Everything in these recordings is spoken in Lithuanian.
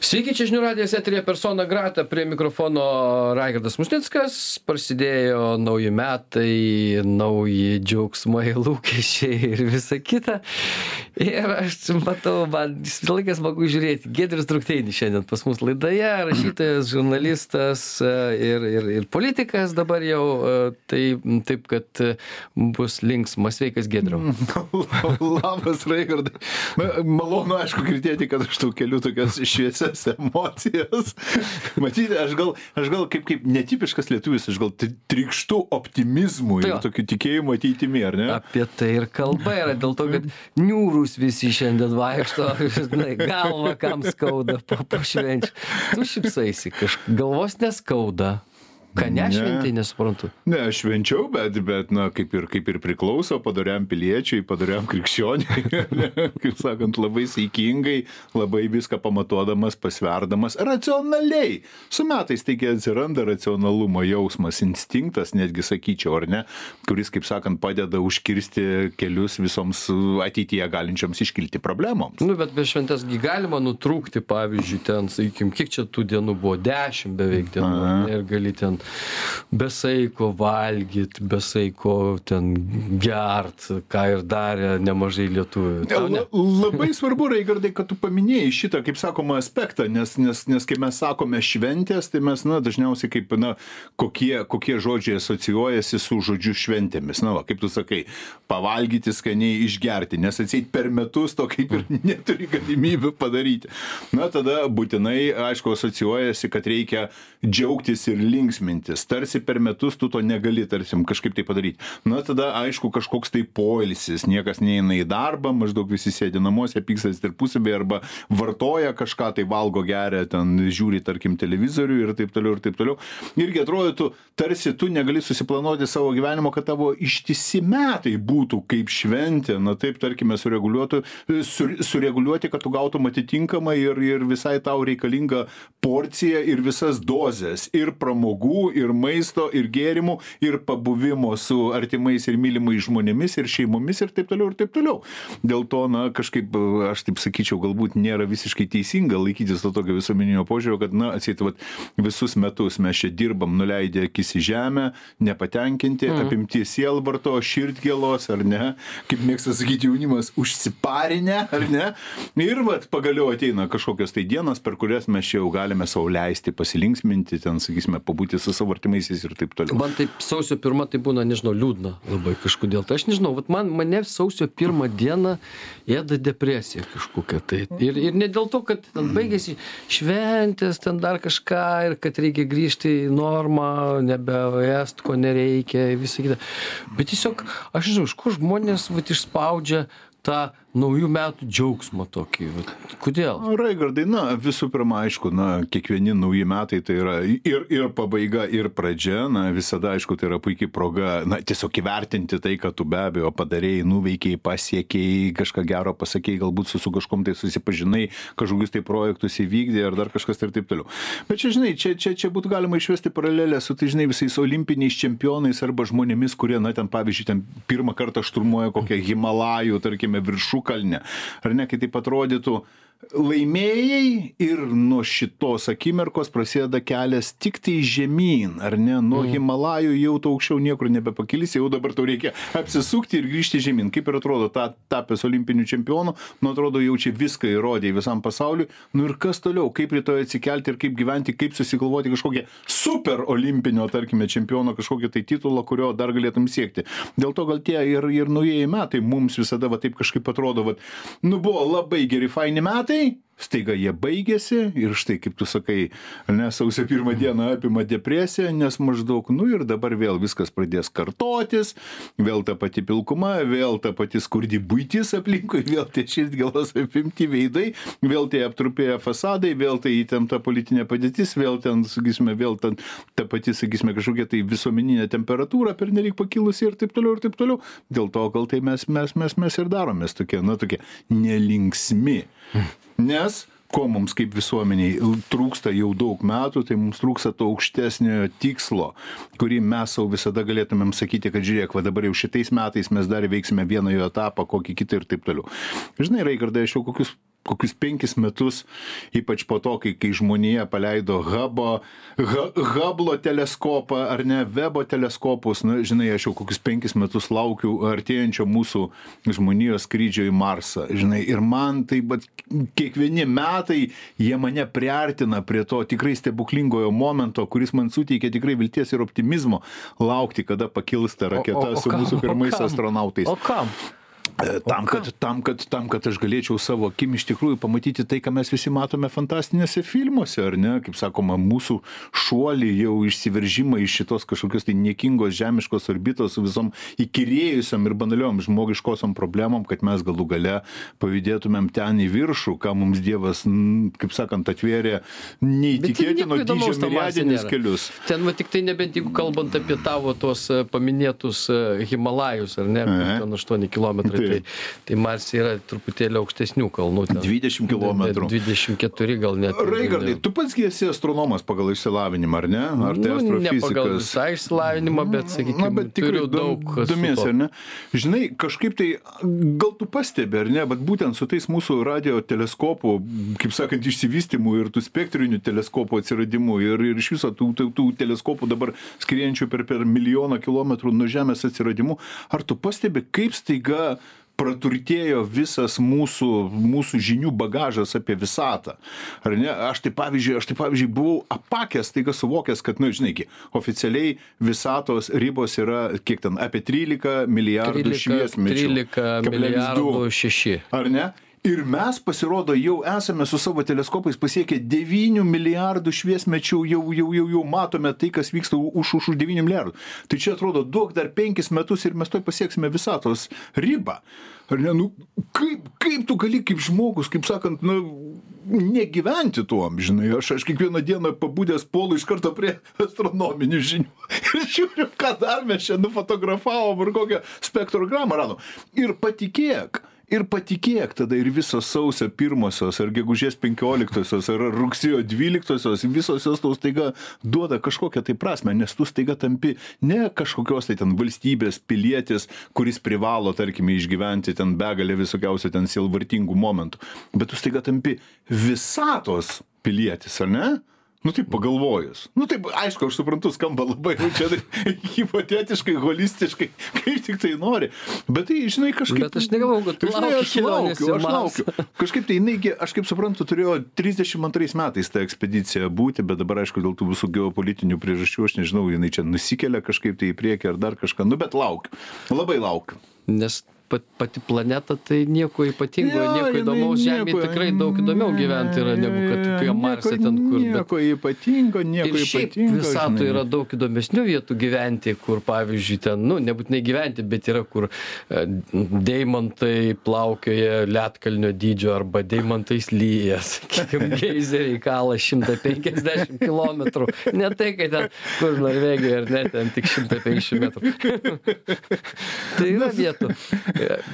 Sveiki, čia žinių radijas eterija persona grata, prie mikrofono Raigardas Musnickas, prasidėjo nauji metai, nauji džiaugsmai, lūkesčiai ir visa kita. Ir aš matau, man visą laiką smagu žiūrėti, Gedris Trukteinis šiandien pas mus laidoje, rašytojas, žurnalistas ir, ir, ir politikas dabar jau, tai taip, kad bus linksmas, sveikas Gedriu. Labas, Raigardai. Malonu, aišku, girdėti, kad aš tau keliu tokias šviesias tas emocijas. Matyti, aš gal, aš gal kaip, kaip netipiškas lietuvis, aš gal trikštų optimizmų ir tokiu tikėjimu ateitimi, ar ne? Apie tai ir kalba yra, dėl to, kad niūrus visi šiandien vaikšto, žinai, galva kam skauda po švenčių. Tu šipsaisi, kažkaip galvos neskauda. Ką nešventei, nesuprantu. Ne, aš švenčiau, bet, bet, na, kaip ir, kaip ir priklauso padariam piliečiui, padariam krikščioniui, kaip sakant, labai saikingai, labai viską pamatuodamas, pasverdamas, racionaliai. Su metais taigi atsiranda racionalumo jausmas, instinktas, netgi sakyčiau, ar ne, kuris, kaip sakant, padeda užkirsti kelius visoms ateityje galinčioms iškilti problemoms. Nu, bet be šventėsgi galima nutrūkti, pavyzdžiui, ten, sakykim, kiek čia tų dienų buvo, dešimt beveik dienų, Aha. ir gali ten be saiko valgyt, be saiko ten gert, ką ir darė nemažai lietuvių. Ne? Labai svarbu, Raigardai, kad tu paminėjai šitą, kaip sakoma, aspektą, nes, nes, nes kai mes sakome šventės, tai mes, na, dažniausiai kaip, na, kokie, kokie žodžiai asocijuojasi su žodžiu šventėmis. Na, va, kaip tu sakai, pavalgyti skaniai išgerti, nes atseit per metus to kaip ir neturi galimybių padaryti. Na, tada būtinai, aišku, asocijuojasi, kad reikia džiaugtis ir linksminti mintis. Tarsi per metus tu to negali tarsim kažkaip tai padaryt na tada aišku kažkoks tai poilsis. Niekas neina į darbą maždaug visi sėdi namuose pykstasi tarpusavyje arba vartoja kažką tai valgo geria ten žiūri tarkim televizorių ir taip toliau ir taip toliau. Irgi atrodytų tarsi tu negali susiplanuoti savo gyvenimo kad tavo ištisi metai būtų kaip šventė. Na taip tarkime sureguliuotų su sureguliuoti kad tu gautum atitinkamą ir ir visai tau reikalingą porciją ir visas dozes ir pramogų pinigų ir maisto ir gėrimų ir pabuvimo su artimais ir mylimais žmonėmis ir šeimomis ir taip toliau ir taip toliau. Dėl to, na, kažkaip, aš taip sakyčiau, galbūt nėra visiškai teisinga laikytis to tokio visuomeninio požiūrio, kad, na, atseit, visus metus mes čia dirbam, nuleidę akis į žemę, nepatenkinti, mm. apimti sielvarto, širdgėlos, ar ne, kaip mėgsta sakyti jaunimas, užsiparinę, ar ne. Ir, vad, pagaliau ateina kažkokios tai dienos, per kurias mes čia jau galime sauliaisti, pasilinksminti, ten, sakysime, pabūti su savo artimaisiais ir taip toliau. Man taip sausio pirmą tai būna, nežinau, liūdna labai kažkodėl. Tai aš nežinau, man, mane sausio pirmą dieną ėda depresija kažkokia. Tai. Ir, ir ne dėl to, kad ten baigėsi šventės, ten dar kažką ir kad reikia grįžti į normą, nebeėst, ko nereikia, visą kitą. Bet tiesiog, aš žinau, iš kur žmonės vat, išspaudžia tą naujų metų džiaugsmą tokį kodėl? Raigardai na visų pirma aišku na kiekvieni nauji metai tai yra ir ir pabaiga ir pradžia na visada aišku tai yra puiki proga na tiesiog įvertinti tai ką tu be abejo padarei nuveikei pasiekei kažką gero pasakei galbūt su su kažkuom tai susipažinai kažkokius tai projektus įvykdei ar dar kažkas tai ir taip toliau. Bet čia žinai čia čia čia būtų galima išvesti paralelę su tai žinai visais olimpiniais čempionais arba žmonėmis kurie na ten pavyzdžiui ten pirmą kartą šturmuoja kokią himalajų tarkime viršūnę viršukalnę. Ar ne, kai taip atrodytų, laimėjai ir nuo šitos akimirkos prasideda kelias tik tai žemyn, ar ne? Nuo mm. Himalajų jau tu aukščiau niekur nebepakilsi, jau dabar tau reikia apsisukti ir grįžti žemyn. Kaip ir atrodo, ta, tapęs olimpiniu čempionu, nu atrodo, jau čia viską įrodė visam pasauliu. Nu ir kas toliau, kaip rytoj atsikelti ir kaip gyventi, kaip susigalvoti kažkokią super olimpinio, tarkime, čempiono kažkokį tai titulą, kurio dar galėtum siekti. Dėl to gal tie ir, ir naujieji metai mums visada va taip kažkaip atrodo, va, nu buvo labai geri, faini metai metai staiga jie baigėsi ir štai kaip tu sakai, ne, sausio pirmą dieną apima depresija, nes maždaug, nu ir dabar vėl viskas pradės kartotis, vėl ta pati pilkuma, vėl ta pati skurdi būtis aplinkui, vėl tie širdgėlos apimti veidai, vėl tie aptrupėję fasadai, vėl tai įtempta politinė padėtis, vėl ten, sakysime, vėl ten ta pati, sakysime, kažkokia tai visuomeninė temperatūra pernelyg pakilusi ir taip toliau ir taip toliau. Dėl to gal tai mes, mes, mes, mes ir daromės tokie, na, tokie nelinksmi. Nes ko mums kaip visuomenei trūksta jau daug metų, tai mums trūksta to aukštesnio tikslo, kurį mes savo visada galėtumėm sakyti, kad žiūrėk, va dabar jau šitais metais mes dar veiksime vieną jo etapą, kokį kitą ir taip toliau. Žinai, Raigardai, aš jau kokius kokius penkis metus, ypač po to, kai, kai žmonija paleido Hubble, Hubble teleskopą ar ne, Webo teleskopus, na, žinai, aš jau kokius penkis metus laukiu artėjančio mūsų žmonijos skrydžio į Marsą, žinai, ir man tai, bet kiekvieni metai jie mane priartina prie to tikrai stebuklingojo momento, kuris man suteikia tikrai vilties ir optimizmo laukti, kada pakils ta raketa o, o, o su kam, mūsų pirmais astronautais. O kam? E, tam kad, tam, kad, tam, kad aš galėčiau savo akim iš tikrųjų pamatyti tai, ką mes visi matome fantastinėse filmuose, ar ne, kaip sakoma, mūsų šuolį jau išsiveržimą iš šitos kažkokios tai niekingos žemiškos orbitos su visom įkyrėjusiam ir banaliom žmogiškosiam problemom, kad mes galų gale pajudėtumėm ten į viršų, ką mums Dievas, kaip sakant, atvėrė neįtikėtino dydžio milijardinis kelius. Ten, va, tik tai nebent jeigu kalbant apie tavo tuos e, paminėtus e, Himalajus, ar ne, ten 8 km. Tai tai, tai Marse yra truputėlį aukštesnių kalnų. Ten, 20 km. 24 gal net. Raigardai, tu pats esi astronomas pagal išsilavinimą, ar ne? Ar tai nu, ne pagal visą išsilavinimą, bet, sakykime, Na, bet turiu daug. Domiesi, ar ne? Žinai, kažkaip tai, gal tu pastebi, ar ne, bet būtent su tais mūsų radio teleskopų, kaip sakant, išsivystimu ir tų spektrinių teleskopų atsiradimu ir, ir iš viso tų, tų, tų teleskopų dabar skrienčių per, per milijoną kilometrų nuo Žemės atsiradimu, ar tu pastebi, kaip staiga praturtėjo visas mūsų, mūsų žinių bagažas apie visatą. Ar ne? Aš tai pavyzdžiui, aš tai pavyzdžiui buvau apakęs, taiga suvokęs, kad, na, nu, žinai, oficialiai visatos ribos yra, kiek ten, apie 13 milijardų 13, šviesmečių. 13 milijardų 6. Ar ne? Ir mes pasirodo jau esame su savo teleskopais pasiekę 9 milijardų šviesmečių, jau, jau, jau, jau matome tai, kas vyksta už, už, už 9 milijardų. Tai čia atrodo, duok dar 5 metus ir mes to pasieksime visatos ribą. Ar ne, nu, kaip, kaip tu gali kaip žmogus, kaip sakant, nu, negyventi tuom, žinai, aš, aš kiekvieną dieną pabūdęs polu iš karto prie astronominių žinių ir žiūriu, ką dar mes čia nufotografavom ir kokią spektrogramą radom. Ir patikėk, ir patikėk tada ir visos sausio pirmosios ar gegužės penkioliktosios ar rugsėjo dvyliktosios visos jos tau staiga duoda kažkokią tai prasmę nes tu staiga tampi ne kažkokios tai ten valstybės pilietis kuris privalo tarkime išgyventi ten begalę visokiausių ten sielvartingų momentų bet tu staiga tampi visatos pilietis ar ne Nu taip pagalvojus. Nu taip, aišku, aš suprantu, skamba labai jau čia hipotetiškai, holistiškai, kaip tik tai nori. Bet tai, žinai, kažkaip... Bet aš negalvoju, kad tu žinai, aš laukiu, aš laukiu. Kažkaip tai jinai, aš kaip suprantu, turėjo 32 metais tą ekspediciją būti, bet dabar, aišku, dėl tų visų geopolitinių priežasčių, aš nežinau, jinai čia nusikelia kažkaip tai į priekį ar dar kažką. Nu bet laukiu. Labai laukiu. Nes pati planeta tai nieko ypatingo, nieko įdomaus. Žemėje tikrai daug įdomiau gyventi yra negu kad kai Marse ten kur. Nieko ypatingo, nieko ypatingo. Visatu yra daug įdomesnių vietų gyventi, kur pavyzdžiui ten, nu, nebūtinai gyventi, bet yra kur e, deimantai plaukioja lietkalnio dydžio arba deimantais lyja, sakykime, geizeriai kala 150 km. Ne tai, kad ten, kur Norvegijoje ar net ten tik 150 metrų. tai yra vietų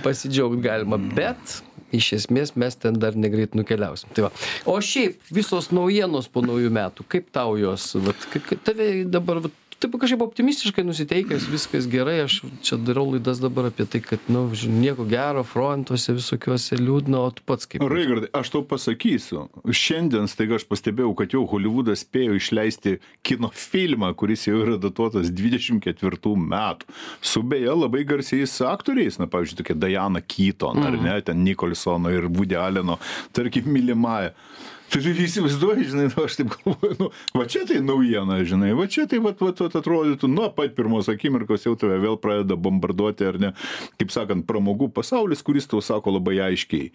pasidžiaugt galima, bet iš esmės mes ten dar negreit nukeliausim. Tai va. O šiaip visos naujienos po naujų metų, kaip tau jos, vat, tave dabar vat, taip kažkaip optimistiškai nusiteikęs viskas gerai aš čia darau laidas dabar apie tai kad nu nieko gero frontuose visokiuose liūdna o tu pats kaip raigardai aš tau pasakysiu šiandien staiga aš pastebėjau kad jau holivudas spėjo išleisti kino filmą kuris jau yra datuotas dvidešim ketvirtų metų. Su beje labai garsiais aktoriais na pavyzdžiui tokia dajana kyton ar ne ten nikolsono ir vudi aleno tarkim mylimąja Tai tu įsivaizduoji, žinai, nu, aš taip galvoju, nu, va čia tai naujiena, žinai, va čia tai, va, va, va atrodytų, nuo pat pirmos akimirkos jau tave vėl pradeda bombarduoti, ar ne, kaip sakant, pramogų pasaulis, kuris tau sako labai aiškiai,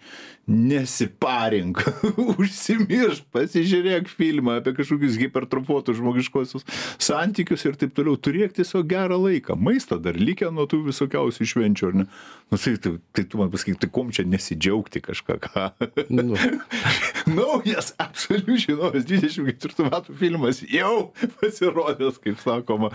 nesiparink, užsimiršk, pasižiūrėk filmą apie kažkokius hipertrofuotus žmogiškosius santykius ir taip toliau, turėk tiesiog gerą laiką, maistą dar likę nuo tų visokiausių švenčių, ar ne? Nu, tai, tai, tai tu man pasakyk, tai kom čia nesidžiaugti kažką, ką? Nu. Naujas nes absoliučiai naujas 24 metų filmas jau pasirodęs, kaip sakoma,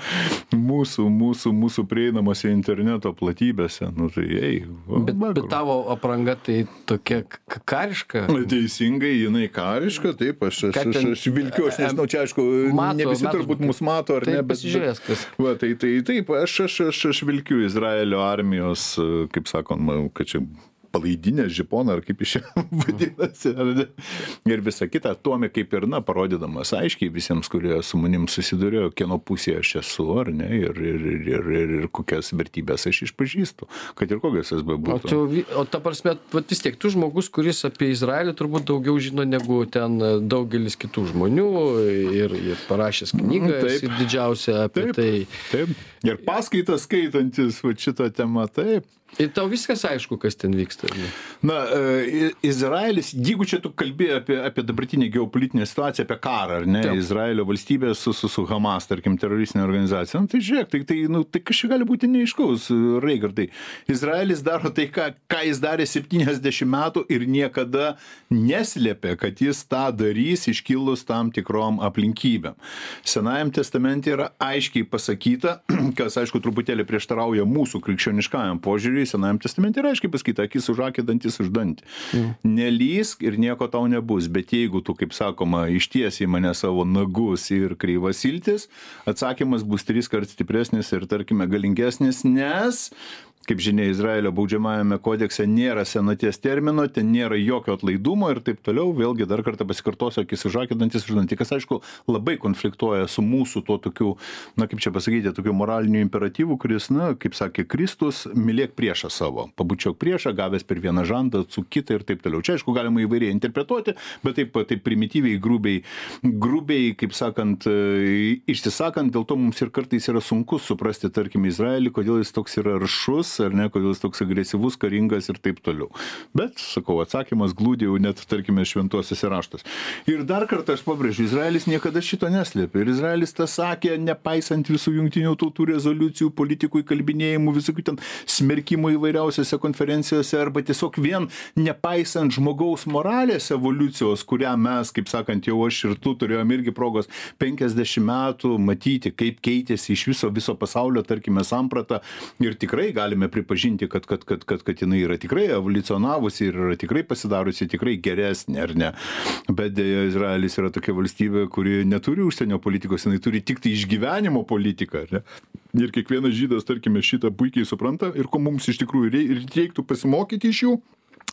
mūsų, mūsų, mūsų prieinamose interneto platybėse. Nu, tai, ei, o, bet, bet tavo apranga tai tokia kariška. Teisingai, jinai kariška, taip, aš, aš, aš, aš vilkiu, aš nežinau, čia aišku, mato, ne visi turbūt mus mato ar tai ne, bet... Pasižiūrės, kas. Va, tai, tai taip, aš, aš, aš, aš vilkiu Izraelio armijos, kaip sakom, kad čia palaidinę, žiponą, ar kaip iš čia vadinasi, ar ne? ir visa kita, tuomi kaip ir, na, parodydamas aiškiai visiems, kurie su manim susidurėjo, kieno pusėje aš esu, ar ne, ir, ir, ir, ir, ir, ir kokias vertybės aš išpažįstu, kad ir kokias jas O, bebūtų. tu, vi- o ta prasme, vis tiek, tu žmogus, kuris apie Izraelį turbūt daugiau žino negu ten daugelis kitų žmonių ir, ir parašęs knygą, taip. esi didžiausia apie Taip. tai. Taip. Ir paskaitas skaitantis va, šitą temą, taip. Ir tau viskas aišku, kas ten vyksta. ne? Na, e, Izraelis, jeigu čia tu kalbėjai apie, apie dabartinę geopolitinę situaciją, apie karą, ar ne, Taip. Izraelio valstybė su, su, su Hamas, tarkim, teroristinė organizacija, nu, tai žiūrėk, tai, tai, nu, tai čia gali būti neiškaus, Reigardai. Izraelis daro tai, ką, ką jis darė 70 metų ir niekada neslėpė, kad jis tą darys iškilus tam tikrom aplinkybėm. Senajam testamente yra aiškiai pasakyta, kas aišku truputėlį prieštarauja mūsų krikščioniškajam požiūriui, Senajam testamente yra aiškiai pasakyta, akis už akį, dantis už dantį. Nelysk ir nieko tau nebus, bet jeigu tu, kaip sakoma, išties į mane savo nagus ir kreivas iltis, atsakymas bus tris kart stipresnis ir, tarkime, galingesnis, nes kaip žinia, Izraelio baudžiamajame kodekse nėra senaties termino, ten nėra jokio atlaidumo ir taip toliau. Vėlgi dar kartą pasikartosiu, akis už akį, dantis už dantį, kas aišku labai konfliktuoja su mūsų tuo tokiu, na kaip čia pasakyti, tokiu moraliniu imperatyvu, kuris, na, kaip sakė Kristus, mylėk priešą savo, pabučiok priešą, gavęs per vieną žandą, su kitą ir taip toliau. Čia aišku galima įvairiai interpretuoti, bet taip, taip primityviai, grubiai, grubiai, kaip sakant, išsisakant, dėl to mums ir kartais yra sunku suprasti, tarkim, Izraelį, kodėl jis toks yra aršus, ar ne, kodėl jis toks agresyvus, karingas ir taip toliau. Bet, sakau, atsakymas glūdė jau net, tarkime, šventuosiuose raštuose. Ir dar kartą aš pabrėžiu, Izraelis niekada šito neslėpė. Ir Izraelis tą sakė, nepaisant visų jungtinių tautų rezoliucijų, politikų įkalbinėjimų, visokių ten smerkimų įvairiausiose konferencijose, arba tiesiog vien nepaisant žmogaus moralės evoliucijos, kurią mes, kaip sakant, jau aš ir tu turėjom irgi progos 50 metų matyti, kaip keitėsi iš viso, viso pasaulio, tarkime, samprata. Ir tikrai galime pripažinti, kad, kad, kad, kad, kad jinai yra tikrai evoliucionavusi ir yra tikrai pasidarusi tikrai geresnė, ar ne. Bet dėja, Izraelis yra tokia valstybė, kuri neturi užsienio politikos, jinai turi tik tai išgyvenimo politiką. ar ne? Ir kiekvienas žydas, tarkime, šitą puikiai supranta ir ko mums iš tikrųjų rei- reiktų pasimokyti iš jų.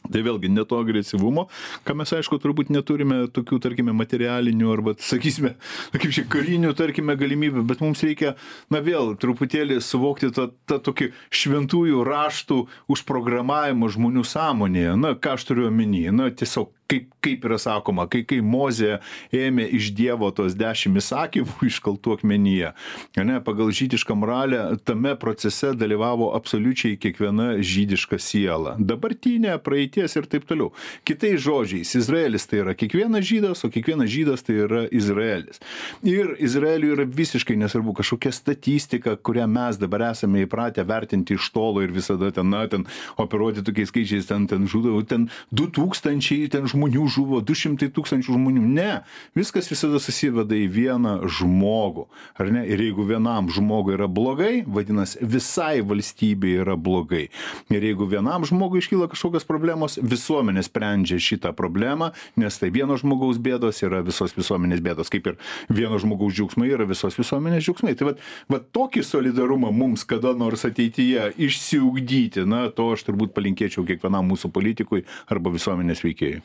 Tai vėlgi ne to agresyvumo, ką mes aišku turbūt neturime tokių, tarkime, materialinių arba, sakysime, na, kaip čia karinių, tarkime, galimybių, bet mums reikia, na vėl, truputėlį suvokti tą, tą tokį šventųjų raštų užprogramavimą žmonių sąmonėje. Na, ką aš turiu omeny, na, tiesiog kaip, kaip yra sakoma, kai, kai Mozė ėmė iš Dievo tos dešimt įsakymų iškaltų akmenyje, ne, pagal žydišką moralę, tame procese dalyvavo absoliučiai kiekviena žydiška siela. Dabartinė, praeities ir taip toliau. Kitais žodžiais, Izraelis tai yra kiekvienas žydas, o kiekvienas žydas tai yra Izraelis. Ir Izraeliui yra visiškai nesvarbu kažkokia statistika, kurią mes dabar esame įpratę vertinti iš tolo ir visada ten, na, ten operuoti tokiais skaičiais, ten, ten žudavo, ten 2000 ten žmonių žuvo, 200 tūkstančių žmonių. Ne, viskas visada susiveda į vieną žmogų. Ar ne? Ir jeigu vienam žmogui yra blogai, vadinasi, visai valstybei yra blogai. Ir jeigu vienam žmogui iškyla kažkokios problemos, visuomenė sprendžia šitą problemą, nes tai vieno žmogaus bėdos yra visos visuomenės bėdos, kaip ir vieno žmogaus džiaugsmai yra visos visuomenės džiaugsmai. Tai vat, vat tokį solidarumą mums kada nors ateityje išsiugdyti, na, to aš turbūt palinkėčiau kiekvienam mūsų politikui arba visuomenės veikėjui.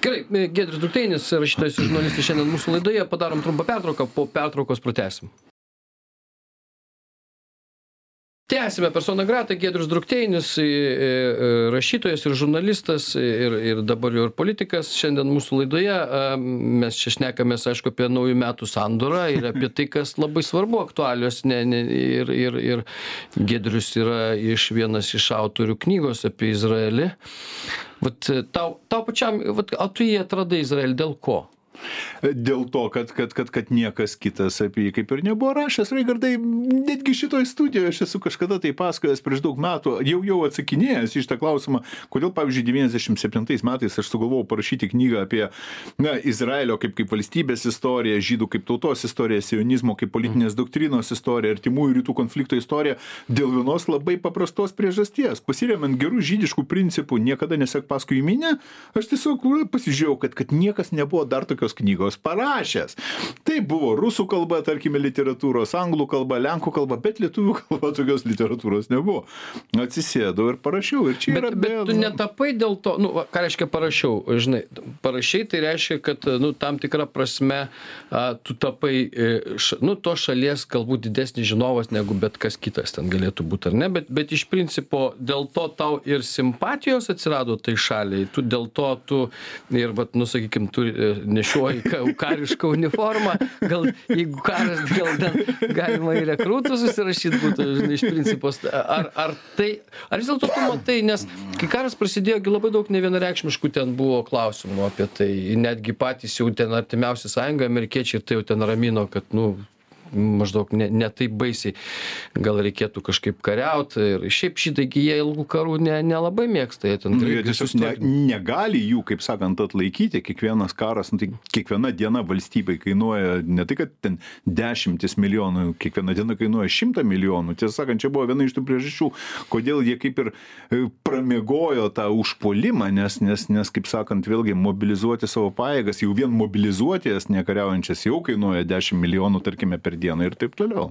Gerai, e, Gedrius Dukteinis, rašytojas ir žurnalistas šiandien mūsų laidoje, padarom trumpą pertrauką, po pertraukos pratęsim. Tęsime persona grata, Gedrius Drukteinis, e, e, rašytojas ir žurnalistas ir, ir dabar jau ir politikas šiandien mūsų laidoje. Mes čia šnekamės, aišku, apie naujų metų sandorą ir apie tai, kas labai svarbu, aktualios. Ne, ne, ir, ir, ir Gedrius yra iš vienas iš autorių knygos apie Izraelį. Vat e, tau, tau pačiam, vat, o tu jį atradai Izraelį dėl ko? Dėl to, kad, kad, kad, kad niekas kitas apie jį kaip ir nebuvo rašęs, Raigardai, netgi šitoje studijoje aš esu kažkada tai pasakojęs prieš daug metų, jau jau atsakinėjęs iš tą klausimą, kodėl, pavyzdžiui, 97 metais aš sugalvojau parašyti knygą apie na, Izraelio kaip, kaip valstybės istoriją, žydų kaip tautos istoriją, sionizmo kaip politinės doktrinos istoriją, artimųjų rytų konflikto istoriją, dėl vienos labai paprastos priežasties. Pasiremiant gerų žydiškų principų, niekada nesek paskui minę, aš tiesiog pasižiūrėjau, kad, kad niekas nebuvo dar tokio tokios knygos parašęs. Tai buvo rusų kalba, tarkime, literatūros, anglų kalba, lenkų kalba, bet lietuvių kalba tokios literatūros nebuvo. Atsisėdau ir parašiau. Ir čia Bet, yra bet tu netapai dėl to, nu, va, ką reiškia parašiau, žinai, parašiai tai reiškia, kad, nu, tam tikrą prasme a, tu tapai, e, š, nu, to šalies galbūt didesnis žinovas negu bet kas kitas ten galėtų būti, ar ne, bet, bet iš principo dėl to tau ir simpatijos atsirado tai šaliai, tu dėl to tu ir, vat, nu, sakykim, tu e, nešioji ka- karišką uniformą, gal jeigu karas, gal ten galima į rekrūtus susirašyti būtų, žinai, iš principo, ar, ar tai, ar vis dėlto tu matai, nes kai karas prasidėjo, gi labai daug nevienareikšmiškų ten buvo klausimų apie tai, netgi patys jau ten artimiausi sąjunga, amerikiečiai tai jau ten ramino, kad, nu, maždaug ne, ne taip baisiai, gal reikėtų kažkaip kariauti ir šiaip šitaigi jie ilgų karų ne, nelabai mėgsta, jie ten Nu, jie tiesiog ne, negali jų, kaip sakant, atlaikyti. Kiekvienas karas, nu, tai kiekviena diena valstybei kainuoja ne tai, kad ten dešimtis milijonų, kiekviena diena kainuoja šimtą milijonų. Tiesą sakant, čia buvo viena iš tų priežasčių, kodėl jie kaip ir e, pramiegojo tą užpolimą, nes, nes, nes, kaip sakant, vėlgi mobilizuoti savo pajėgas, jau vien mobilizuoti jas nekariaujančias jau kainuoja 10 milijonų, tarkime, per dieną ir taip toliau.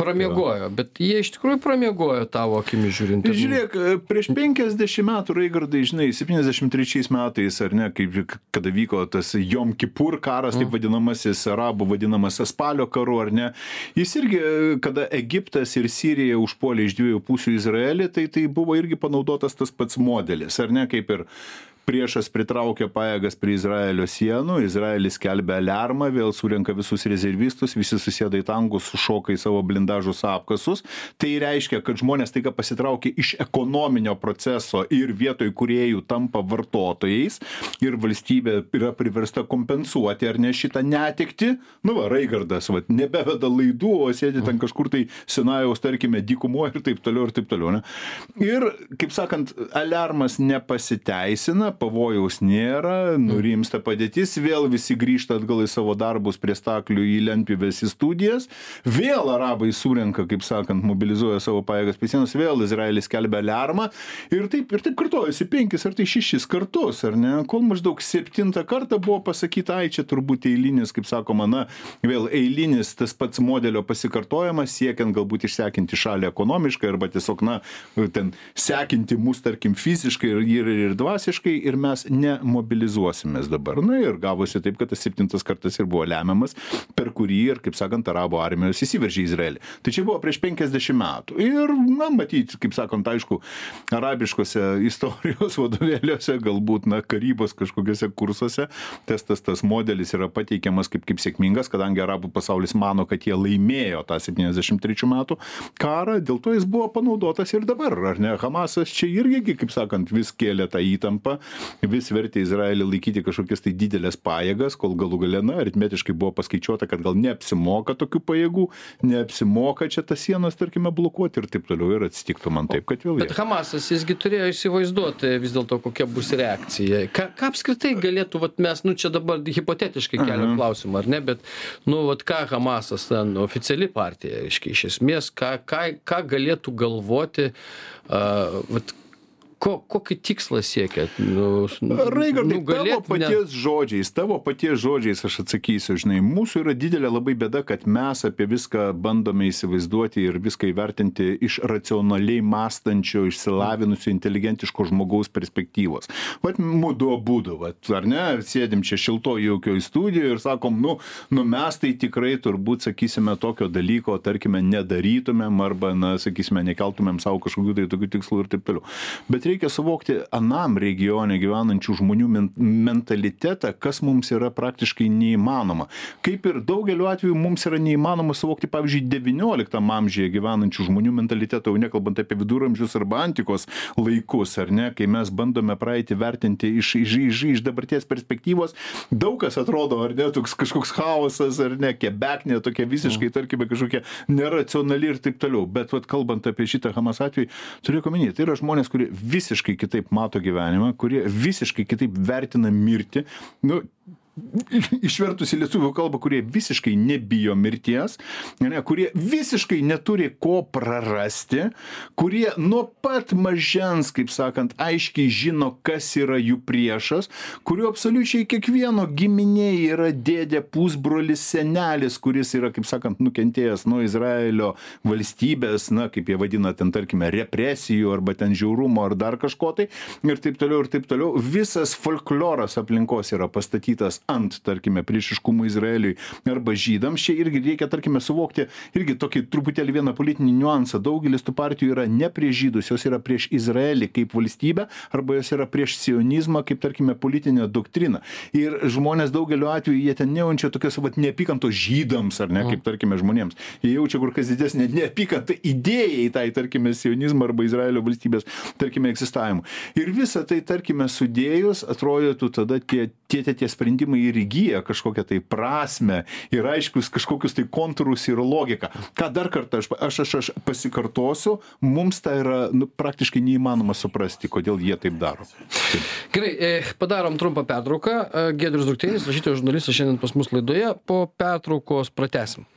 Pramiegojo, bet jie iš tikrųjų pramiegojo tavo akimi žiūrint. Žiūrėk, prieš 50 metų, Raigardai, žinai, 73 metais, ar ne, kaip, kada vyko tas Jom Kipur karas, taip vadinamasis, arabų vadinamas spalio karu, ar ne, jis irgi, kada Egiptas ir Sirija užpuolė iš dviejų pusių Izraelį, tai tai buvo irgi panaudotas tas pats modelis, ar ne, kaip ir priešas pritraukia pajėgas prie Izraelio sienų, Izraelis kelbia alarmą, vėl surenka visus rezervistus, visi susėda į tankus, sušoka į savo blindažus apkasus. Tai reiškia, kad žmonės taiga pasitraukia iš ekonominio proceso ir vietoj kuriejų tampa vartotojais ir valstybė yra priversta kompensuoti ar ne šitą netikti. Nu, va, Raigardas, va, nebeveda laidų, o sėdi ten kažkur tai Sinajaus, tarkime, dykumo ir taip toliau ir taip toliau. Ne? Ir, kaip sakant, alarmas nepasiteisina, pavojaus nėra, nurimsta padėtis, vėl visi grįžta atgal į savo darbus prie staklių į lentpivės į studijas, vėl arabai surenka, kaip sakant, mobilizuoja savo pajėgas prie sienos, vėl Izraelis kelbia alarmą ir taip, ir taip kartojasi penkis ar tai šešis kartus, ar ne, kol maždaug septintą kartą buvo pasakyta, ai čia turbūt eilinis, kaip sakoma, na, vėl eilinis tas pats modelio pasikartojimas, siekiant galbūt išsekinti šalį ekonomiškai arba tiesiog, na, ten sekinti mus, tarkim, fiziškai ir, ir, ir dvasiškai ir mes nemobilizuosimės dabar. Na ir gavosi taip, kad tas septintas kartas ir buvo lemiamas, per kurį ir, kaip sakant, arabo armijos įsiveržė į Izraelį. Tai čia buvo prieš 50 metų. Ir, na, matyti, kaip sakant, aišku, arabiškose istorijos vadovėliuose, galbūt, na, karybos kažkokiuose kursuose, tas, tas, tas modelis yra pateikiamas kaip, kaip sėkmingas, kadangi arabų pasaulis mano, kad jie laimėjo tą 73 metų karą, dėl to jis buvo panaudotas ir dabar, ar ne? Hamasas čia irgi, kaip sakant, vis kėlė tą įtampą, vis vertė Izraelį laikyti kažkokias tai didelės pajėgas, kol galų gale, na, aritmetiškai buvo paskaičiuota, kad gal neapsimoka tokių pajėgų, neapsimoka čia tas sienas, tarkime, blokuoti ir taip toliau ir atsitiktų man taip, kad vėl. Bet Hamasas jisgi turėjo įsivaizduoti vis dėlto, kokia bus reakcija. Ką, ką apskritai galėtų, vat, mes, nu čia dabar hipotetiškai keliam Mhm. klausimą, ar ne, bet, nu, vat, ką Hamasas, ten, oficiali partija, reiškia, iš esmės, ką, ką, ką galėtų galvoti, uh, vat, ko, kokį tikslą siekia? Nu, Raigardai, tavo paties žodžiais, tavo paties žodžiais aš atsakysiu, žinai, mūsų yra didelė labai bėda, kad mes apie viską bandome įsivaizduoti ir viską įvertinti iš racionaliai mąstančio, išsilavinusio, inteligentiško žmogaus perspektyvos. Vat mūdu būdu, vat, ar ne, sėdim čia šilto jaukioj studijoje ir sakom, nu, nu mes tai tikrai turbūt, sakysime, tokio dalyko, tarkime, nedarytumėm arba, na, sakysime, nekeltumėm savo kažkokių tai tokių tikslų ir taip toliau. Bet reikia suvokti anam regione gyvenančių žmonių men mentalitetą, kas mums yra praktiškai neįmanoma. Kaip ir daugeliu atveju mums yra neįmanoma suvokti, pavyzdžiui, XIX amžiuje gyvenančių žmonių mentalitetą, jau nekalbant apie viduramžius arba antikos laikus, ar ne, kai mes bandome praeitį vertinti iš, iš, iš, iš dabarties perspektyvos, daug kas atrodo, ar ne, toks kažkoks chaosas, ar ne, kebeknė, tokia visiškai, tarkime, kažkokia neracionali ir taip toliau. Bet, vat, kalbant apie šitą Hamas atvejį, turiu omenyje, tai yra žmonės, kurie visiškai kitaip mato gyvenimą, kurie visiškai kitaip vertina mirtį. Nu, išvertus į lietuvių kalbą, kurie visiškai nebijo mirties, ne, kurie visiškai neturi ko prarasti, kurie nuo pat mažens, kaip sakant, aiškiai žino, kas yra jų priešas, kuriuo absoliučiai kiekvieno giminėje yra dėdė, pusbrolis, senelis, kuris yra, kaip sakant, nukentėjęs nuo Izraelio valstybės, na, kaip jie vadina ten, tarkime, represijų arba ten žiaurumo ar dar kažko tai ir taip toliau ir taip toliau. Visas folkloras aplinkos yra pastatytas ant, tarkime, priešiškumo Izraeliui arba žydams. Čia irgi reikia, tarkime, suvokti irgi tokį truputėlį vieną politinį niuansą. Daugelis tų partijų yra ne prieš žydus, jos yra prieš Izraelį kaip valstybę arba jos yra prieš sionizmą kaip, tarkime, politinę doktriną. Ir žmonės daugeliu atveju jie ten nejaučia tokios, vad, neapykantos žydams ar ne, kaip, tarkime, žmonėms. Jie jaučia kur kas didesnė neapykanta idėjai tai, tarkime, sionizmą arba Izraelio valstybės, tarkime, egzistavimu. Ir visą tai, tarkime, sudėjus, atrodytų tada tie, tie, tie, tie sprendimai ir įgyja kažkokią tai prasme ir aiškius kažkokius tai kontūrus ir logiką. Ką dar kartą aš, aš, aš, aš pasikartosiu, mums tai yra nu, praktiškai neįmanoma suprasti, kodėl jie taip daro. Taip. Gerai, e, padarom trumpą pertrauką. E, Gedrius Dukteinis, rašytojas žurnalistas šiandien pas mus laidoje, po pertraukos pratesim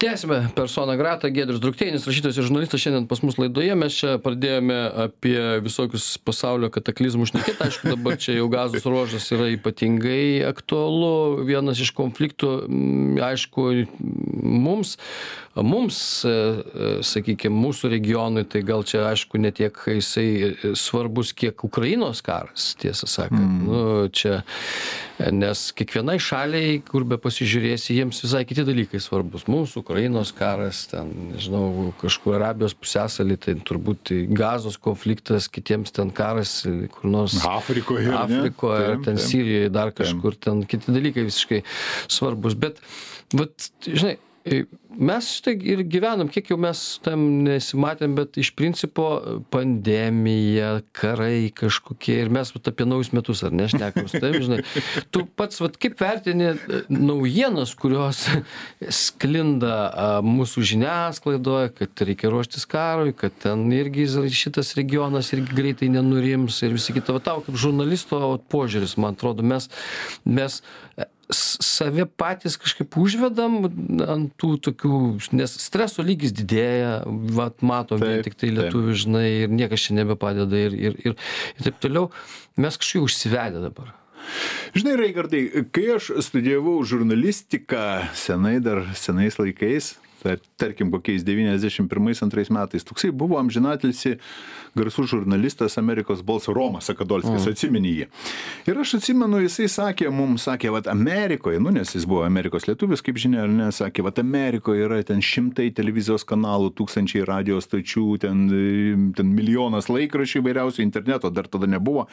tęsiame persona grata. Giedrius drukteinis rašytojas ir žurnalistas šiandien pas mus laidoje. Mes čia pradėjome apie visokius pasaulio kataklizmus šnekėt. Aišku dabar čia jau gazos ruožas yra ypatingai aktualu. Vienas iš konfliktų aišku mums mums e, e, sakykim mūsų regionui tai gal čia aišku ne tiek jisai e, svarbus kiek ukrainos karas tiesą sakant Mm. nu čia nes kiekvienai šaliai kur bepasižiūrėsi jiems visai kiti dalykai svarbūs mums ukrainos karas ten nežinau kažkur arabijos pusiasaly tai turbūt gazos konfliktas kitiems ten karas kur nors Afrikoje. Afrikoje, ar ten. Sirijoje, dar kažkur ten kiti dalykai visiškai svarbus. Bet, vat, žinai, mes štai ir gyvenam, kiek jau mes tam nesimatėm, bet iš principo pandemija, karai kažkokie ir mes vat, apie naujus metus, ar nešnekam su tavim, žinai. Tu pats, vat, kaip vertini e, naujienas, kurios sklinda mūsų žiniasklaidoje, kad reikia ruoštis karui, kad ten irgi šitas regionas irgi greitai nenurims ir visi kita. Va tau kaip žurnalisto požiūris, man atrodo, mes, mes e, save patys kažkaip užvedam ant tų tokių, nes streso lygis didėja, vat matom vien Taip, tik tai taip. lietuvių, žinai, ir niekas čia nebepadeda ir, ir, ir, ir taip toliau. Mes kažkaip užsivedę dabar. Žinai, Raigardai, kai aš studijavau žurnalistiką senai dar senais laikais, tar, tarkim kokiais 91-2 metais, toksai buvo amžinatilsi garsus žurnalistas Amerikos balso Romas Akadolskis, atsimeni jį. Ir aš atsimenu, jisai sakė, mums sakė, vad Amerikoje, nu nes jis buvo Amerikos lietuvis, kaip žinia, ar ne, sakė, vad Amerikoje yra ten šimtai televizijos kanalų, tūkstančiai radio stočių, ten, ten milijonas laikraščių įvairiausių interneto, dar tada nebuvo.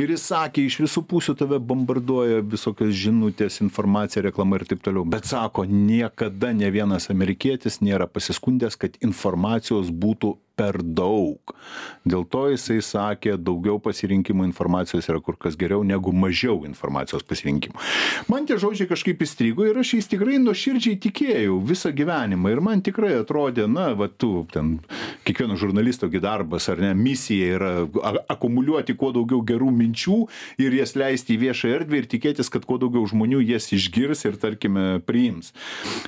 Ir jis sakė, iš visų pusių tave bombarduoja visokios žinutės, informacija, reklama ir taip toliau. Bet sako, niekada ne vienas amerikietis nėra pasiskundęs, kad informacijos būtų per daug. Dėl to jisai sakė, daugiau pasirinkimo informacijos yra kur kas geriau negu mažiau informacijos pasirinkimo. Man tie žodžiai kažkaip įstrigo ir aš jais tikrai nuoširdžiai tikėjau visą gyvenimą. Ir man tikrai atrodė, na, va tu, ten, kiekvieno žurnalisto gi darbas ar ne, misija yra a- akumuliuoti kuo daugiau gerų minčių ir jas leisti į viešą erdvę ir tikėtis, kad kuo daugiau žmonių jas išgirs ir, tarkime, priims.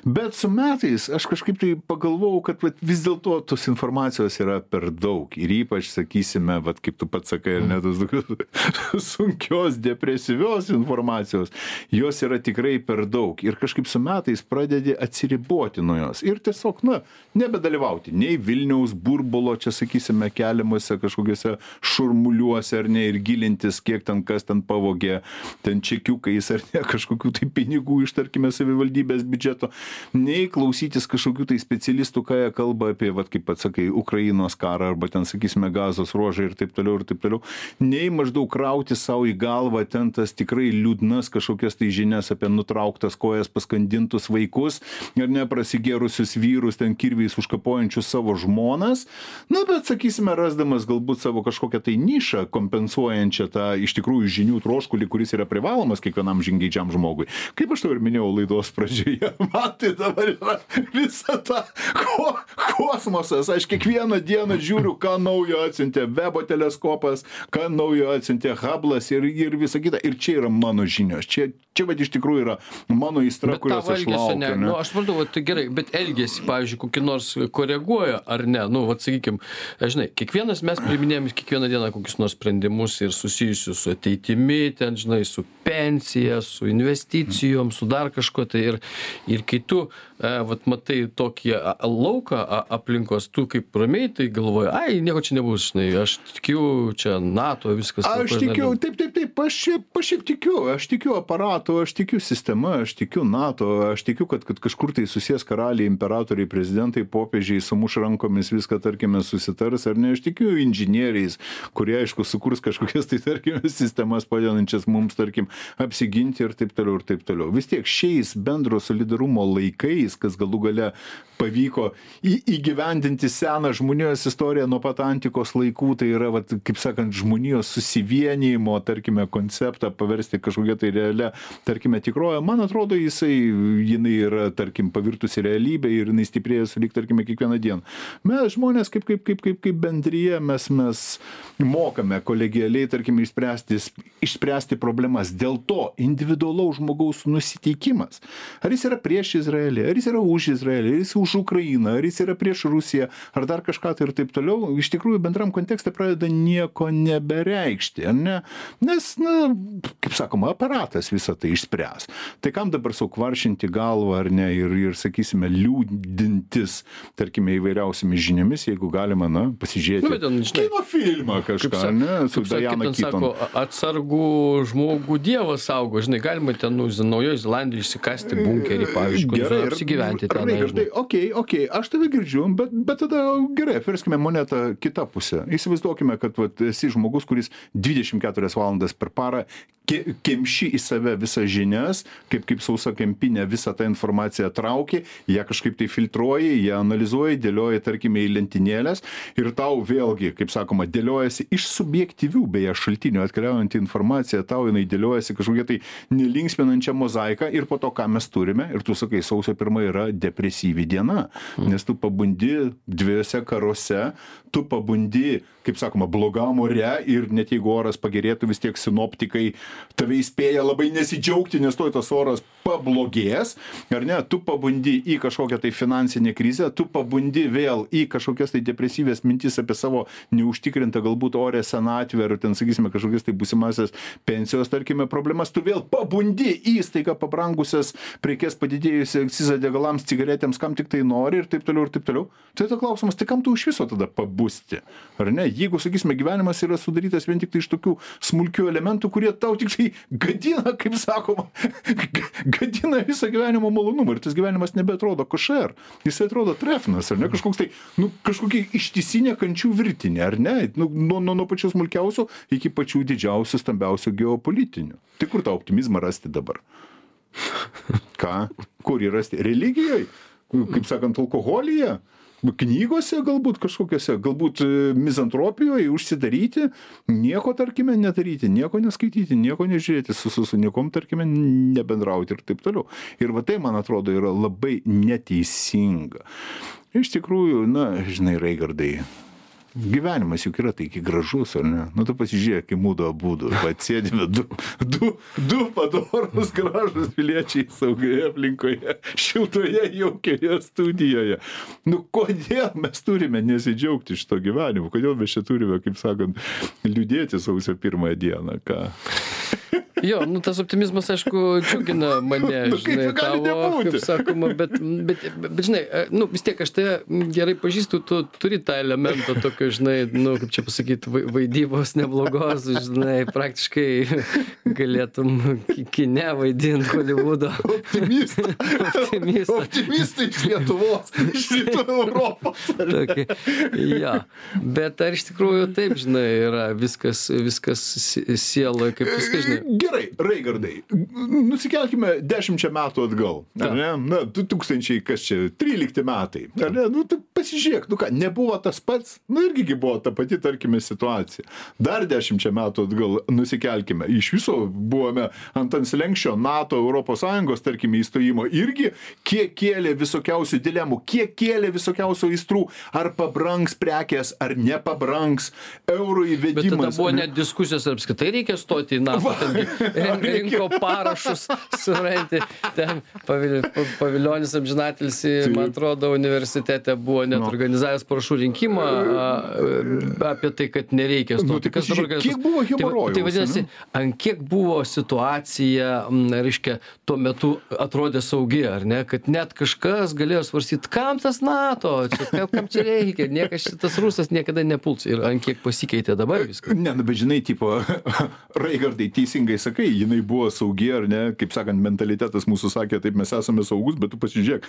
Bet su metais aš kažkaip tai pagalvojau, kad vat, vis dėlto tos informacijos yra per daug. Ir ypač, sakysime, vat, kaip tu pats sakai, ar ne, tos sunkios, depresyvios informacijos, jos yra tikrai per daug. Ir kažkaip su metais pradedi atsiriboti nuo jos. Ir tiesiog, na, nebedalyvauti nei Vilniaus burbulo, čia, sakysime, keliamuose kažkokiuose šurmuliuose, ar ne, ir gilintis, kiek ten kas ten pavogė, ten čekiukais, ar ne, kažkokių tai pinigų iš, tarkime, savivaldybės biudžeto, nei klausytis kažkokių tai specialistų, ką jie kalba apie, vat, kaip pats sakai, Ukrainos karą, arba ten, sakysime, gazos ruožą ir taip toliau, ir taip toliau, nei maždaug krauti savo į galvą ten tas tikrai liūdnas kažkokias tai žinias apie nutrauktas kojas paskandintus vaikus ir neprasigėrusius vyrus ten kirviais užkapojančius savo žmonas, na, bet, sakysime, rasdamas galbūt savo kažkokią tai nišą kompensuojančią tą iš tikrųjų žinių troškulį, kuris yra privalomas kiekvienam žingeidžiam žmogui. Kaip aš tau ir minėjau laidos pradžioje, man tai dabar yra visa ta ko, kosmosas, aš kiekvieną kiekvieną dieną žiūriu, ką naujo atsiuntė Webo teleskopas, ką naujo atsiuntė Hublas ir, ir visa kita. Ir čia yra mano žinios. Čia, čia vad iš tikrųjų yra mano įstra, kurios aš laukiu. Ne, nu, aš suprantu, tai gerai, bet elgesi, pavyzdžiui, kokį nors koreguoja ar ne. Nu, vad sakykim, žinai, kiekvienas mes priminėjom kiekvieną dieną kokius nors sprendimus ir susijusius su ateitimi, ten, žinai, su pensija, su investicijom, su dar kažkuo tai. Ir, ir kai tu, e, vat, matai tokį lauką aplinkos, tu kaip ramiai, tai galvoji, ai, nieko čia nebus, žinai, aš tikiu, čia NATO, viskas. Aš tikiu, taip, taip, taip, aš šiaip, aš šiaip tikiu, aš tikiu aparatu, aš tikiu sistema, aš tikiu NATO, aš tikiu, kad, kad kažkur tai susijęs karaliai, imperatoriai, prezidentai, popiežiai, sumuš rankomis viską, tarkime, susitars, ar ne, aš tikiu inžinieriais, kurie, aišku, sukurs kažkokias tai, tarkime, sistemas padedančias mums, tarkim, apsiginti ir taip toliau, ir taip toliau. Vis tiek šiais bendro solidarumo laikais, kas galų gale pavyko į, įgyvendinti seną žmonijos istoriją nuo pat antikos laikų, tai yra, vat, kaip sakant, žmonijos susivienijimo, tarkime, konceptą paversti kažkokią tai realią, tarkime, tikroją, man atrodo, jisai, jinai yra, tarkim, pavirtusi realybė ir jinai stiprėja sulik, tarkime, kiekvieną dieną. Mes žmonės kaip, kaip, kaip, kaip, kaip bendryje, mes, mes mokame kolegialiai, tarkim, išspręsti, išspręsti problemas. Dėl to individualaus žmogaus nusiteikimas, ar jis yra prieš Izraelį, ar jis yra už Izraelį, ar jis už Ukrainą, ar jis yra prieš Rusiją, ar dar kažką tai ir taip toliau, iš tikrųjų bendram kontekste pradeda nieko nebereikšti, ne? Nes, na, kaip sakoma, aparatas visą tai išspręs. Tai kam dabar saukvaršinti galvą, ar ne, ir, ir sakysime, liūdintis, tarkime, įvairiausiamis žiniomis, jeigu galima, na, pasižiūrėti. Nu, ten, žinai, kino filmą kažką, sa- ne, su ten Keaton. sako, atsargų žmogų dievas saugo, žinai, galima ten, nu, Naujojo Zelandijoje išsikasti bunkerį, pavyzdžiui, Gerai, apsigyventi ten. Raigardai, okei, okei, aš tave girdžiu, bet, bet tada gerai, apverskime monetą kitą pusę. Įsivaizduokime, kad vat, esi žmogus, kuris 24 valandas per parą ke- kemši į save visas žinias, kaip, kaip sausa kempinė visą tą informaciją trauki, ją kažkaip tai filtruoji, ją analizuoji, dėlioji, tarkime, į lentynėlės ir tau vėlgi, kaip sakoma, dėliojasi iš subjektyvių beje šaltinių atkeliaujanti informacija, tau jinai dėliojasi kažkokia tai nelinksminančia mozaika ir po to, ką mes turime, ir tu sakai, sausio pirma yra depresyvi diena, nes tu pabundi dviejose karuose, tu pabundi, kaip sakoma, blogam ore ir net jeigu oras pagerėtų, vis tiek sinoptikai tave įspėja labai nesidžiaugti, nes tuoj tas oras pablogės, ar ne, tu pabundi į kažkokią tai finansinę krizę, tu pabundi vėl į kažkokias tai depresyvės mintis apie savo neužtikrintą galbūt orę senatvę ar ten, sakysime, kažkokias tai būsimasias pensijos, tarkime, problemas, tu vėl pabundi į staiga pabrangusias prekes padidėjusią akcizą degalams, cigaretėms, kam tik tai nori ir taip toliau ir taip toliau. Tai tada klausimas, tai kam tu iš viso tada pabusti? Ar ne? Jeigu, sakysime, gyvenimas yra sudarytas vien tik tai iš tokių smulkių elementų, kurie tau tik tai gadina, kaip sakoma, gadina visą gyvenimo malonumą ir tas gyvenimas nebeatrodo košer. Jis atrodo trefnas, ar ne? Kažkoks tai, nu, kažkokia ištisinė kančių virtinė, ar ne? Nu, nuo, nuo, nuo pačios smulkiausio iki pačių didžiausių, stambiausių geopolitinių. Tai kur tą optimizmą rasti dabar? Ką? Kur jį rasti? Religijoje? Kaip sakant, alkoholyje? Knygose galbūt kažkokiose, galbūt e, mizantropijoje užsidaryti, nieko, tarkime, nedaryti, nieko neskaityti, nieko nežiūrėti, su, su, su niekom, tarkime, nebendrauti ir taip toliau. Ir va tai, man atrodo, yra labai neteisinga. Iš tikrųjų, na, žinai, Raigardai, gyvenimas juk yra taigi gražus, ar ne? Nu, tu pasižiūrėk, į mūdo būdų, atsėdime du, du, du padorus gražus piliečiai saugioje aplinkoje, šiltoje jaukioje studijoje. Nu, kodėl mes turime nesidžiaugti šito gyvenimu? Kodėl mes čia turime, kaip sakant, liūdėti sausio pirmąją dieną? Ką? Jo, nu tas optimizmas, aišku, džiugina mane, Nu, žinai, tavo, kaip sakoma, bet, bet, bet, žinai, e, nu vis tiek aš tave gerai pažįstu, tu turi tą elementą tokio, žinai, nu, kaip čia pasakyti, vai- vaidybos neblogos, žinai, praktiškai galėtum ki- kine vaidinti Hollywoodo Optimistą. optimistą. Optimistai iš Lietuvos, iš Rytų Europos. Tokį, ja. Bet ar iš tikrųjų taip, žinai, yra viskas, viskas si- sieloje, kaip viskas, žinai. Gerai raigardai nusikelkime dešimčia metų atgal ar ne? Na du tūkstančiai kas čia trylikti metai ar ne? Nu tu pasižiūrėk nu ką nebuvo tas pats? Nu irgi gi buvo ta pati tarkime situacija. Dar dešimčia metų atgal nusikelkime. Iš viso buvome ant ant slenksčio nato europos sąjungos tarkime įstojimo irgi kiek kėlė visokiausių dilemų kiek kėlė visokiausių aistrų ar pabrangs prekės ar nepabrangs. Euro Bet tada įvedimas buvo net diskusijos, ar apskritai reikia stoti į NATO. Ten rin- rinko parašus surenti. Ten pavil- pa- paviljonis amžinatilsi, man atrodo, universitete buvo net Nu. organizavęs parašų rinkimą a, apie tai, kad nereikia Nu, stoti. tai Kas dabar galėtų- kiek buvo Tai va- hemorojaus, Tai vadinasi, ant kiek buvo situacija, m, reiškia, tuo metu atrodė saugi, ar ne, kad net kažkas galėjo svarstyti, kam tas NATO, čia, kam, kam čia reikia, niekas šitas rusas niekada nepuls ir ant kiek pasikeitė dabar viskas. Ne, nu, bet žinai, tipo, Raigardai teisingai sakai, jinai buvo saugi ar ne, kaip sakant, mentalitetas mūsų sakė, taip mes esame saugus, bet tu pasižiūrėk,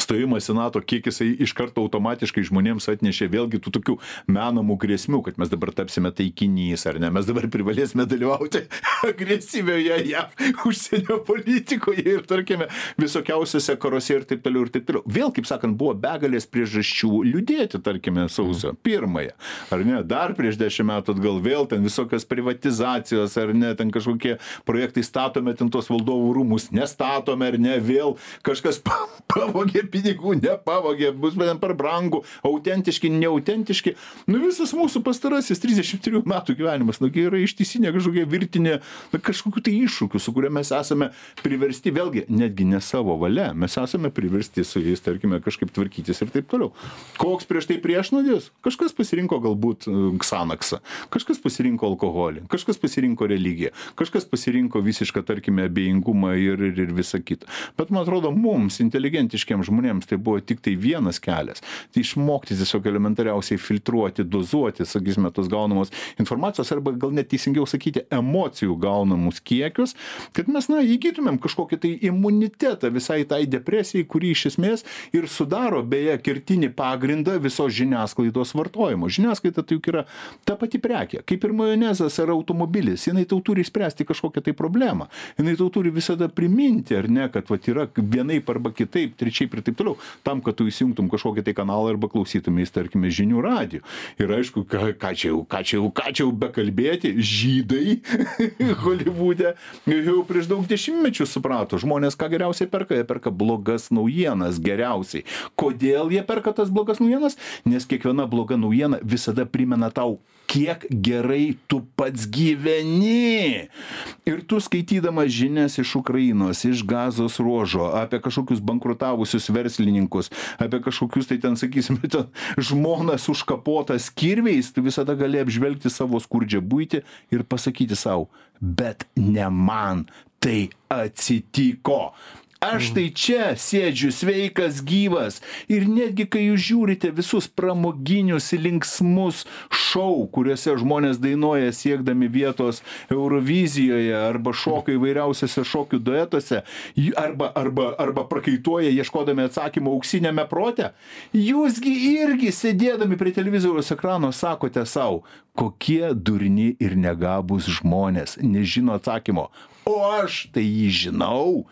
stojimas į NATO, kiek jisai iš karto automatiškai žmonėms atnešė vėlgi tų tokių menamų grėsmių, kad mes dabar tapsime taikinys ar ne, mes dabar privalėsime dalyvauti agresyvioje JAV užsienio politikoje ir, tarkime, visokiausiose karuose ir taip toliau ir taip toliau. Vėl, kaip sakant, buvo begalės priežasčių liūdėti, tarkime, sausio pirmąją, ar ne, dar prieš dešimt metų atgal vėl ten visokios privatizacijos, ar ne, ten kažkokie projektai statome ten tos valdovų rūmus, nestatome, ar ne, vėl kažkas pa- pavogė pinigų, nepavogė, bus ten per brangų, autentiški, neautentiški. Nu visas mūsų pastarasis 33 metų gyvenimas, nu yra ištisinė kažkokia virtinė, na, kažkokių tai iššūkių, su kuriuo mes esame priversti, vėlgi, netgi ne savo valia, mes esame priversti su jais, tarkime, kažkaip tvarkytis ir taip toliau. Koks prieš tai priešnodis? Kažkas pasirinko galbūt e, Xanaxą, kažkas pasirinko alkoholį, kažkas pasirinko religiją, kažkas pasirinko visišką, tarkime, abejingumą ir, ir, ir visą kitą. Bet man atrodo, mums, inteligentiškiams žmonėms, tai buvo tik tai vienas kelias. Tai išmokti tiesiog elementariausiai filtruoti, dozuoti, sakysime, tos gaunamos informacijos arba gal net teisingiau sakyti, emocijų gaunamus kiekius, kad mes, na, įgytumėm kažkokį tai imunitetą visai tai depresijai, kuri iš esmės ir sudaro, beje, kertinį pagrindą visos žiniasklaidos vartojimo. Žiniasklaida tai juk yra ta pati prekė, kaip ir majonezas ar automobilis, jinai tau turi išspręsti kažkokią tai problemą. Jinai tau turi visada priminti, ar ne, kad vat, yra vienaip arba kitaip, trečiaip ir taip toliau, tam, kad tu įsijungtum kažkokį tai kanalą arba klausytumės, tarkime, žinių radijų. Ir aišku, ką, ką čia jau, ką čia jau, ką čia jau bekalbėti, žydai Hollywoode jau prieš daug dešimtmečių suprato, žmonės ką geriausiai perka, jie perka blogas naujienas geriausiai. Kodėl jie perka tas blogas naujienas? Nes kiekviena bloga naujiena visada primena tau, kiek gerai tu pats gyveni. Ir tu skaitydamas žinias iš Ukrainos, iš gazos ruožo, apie kažkokius bankrutavusius verslininkus, apie kažkokius tai ten, sakysime, ten žmonas užkapotas kirviais, tu visada gali apžvelgti savo skurdžią būti ir pasakyti savo, bet ne man tai atsitiko. Aš tai čia sėdžiu sveikas, gyvas. Ir netgi kai jūs žiūrite visus pramoginius, linksmus šou, kuriuose žmonės dainuoja siekdami vietos Eurovizijoje arba šoka įvairiausiose šokių duetuose, arba, arba, arba prakaituoja ieškodami atsakymų auksinėme prote, jūsgi irgi sėdėdami prie televizoriaus ekrano sakote savo, kokie durni ir negabus žmonės nežino atsakymo. O aš tai jį žinau.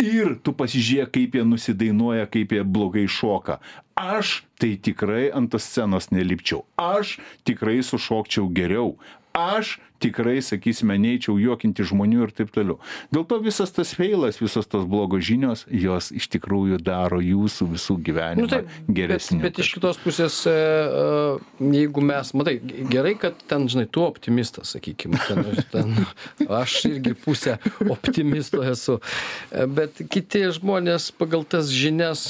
Ir tu pasižiūrėk, kaip jie nusidainuoja, kaip jie blogai šoka. Aš tai tikrai ant tos scenos nelipčiau. Aš tikrai sušokčiau geriau. Aš tikrai, sakysime, neičiau juokinti žmonių ir taip toliau. Dėl to visas tas feilas, visos tos blogos žinios, jos iš tikrųjų daro jūsų visų gyvenimą Nu, taip, geresnį. Bet, bet iš kitos pusės, e, e, jeigu mes, matai, gerai, kad ten, žinai, tu optimistas, sakykime, ten, ten, aš irgi pusę optimisto esu, E, bet kiti žmonės pagal tas žinias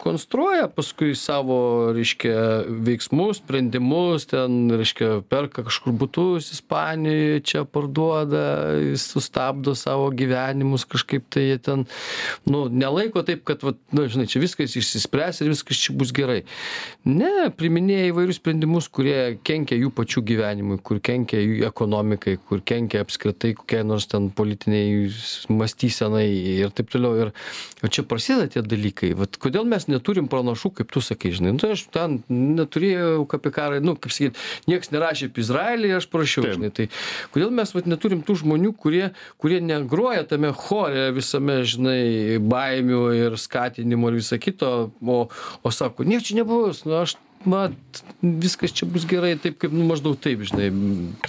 konstruoja paskui savo, reiškia, veiksmus, sprendimus, ten, reiškia, perka kažkur būtus Ispanijoje, čia parduoda, sustabdo savo gyvenimus, kažkaip tai jie ten, nu, nelaiko taip, kad, vat, na, žinai, čia viskas išsispręs ir viskas čia bus gerai. Ne, priminėja įvairius sprendimus, kurie kenkia jų pačių gyvenimui, kur kenkia jų ekonomikai, kur kenkia apskritai kokiai nors ten politiniai mąstysenai ir taip toliau. Ir čia prasideda tie dalykai. Vat kodėl mes neturim pranašų, kaip tu sakai, žinai, nu, tai aš ten neturėjau apie karą, nu, kaip sakyt, niekas nerašė apie Izraelį, aš prašiau, Taip. žinai, tai kodėl mes vat neturim tų žmonių kurie kurie negroja tame chore visame žinai baimių ir skatinimo ir visa kito o o sako nieko čia nebus nu aš mat viskas čia bus gerai taip kaip nu maždaug taip žinai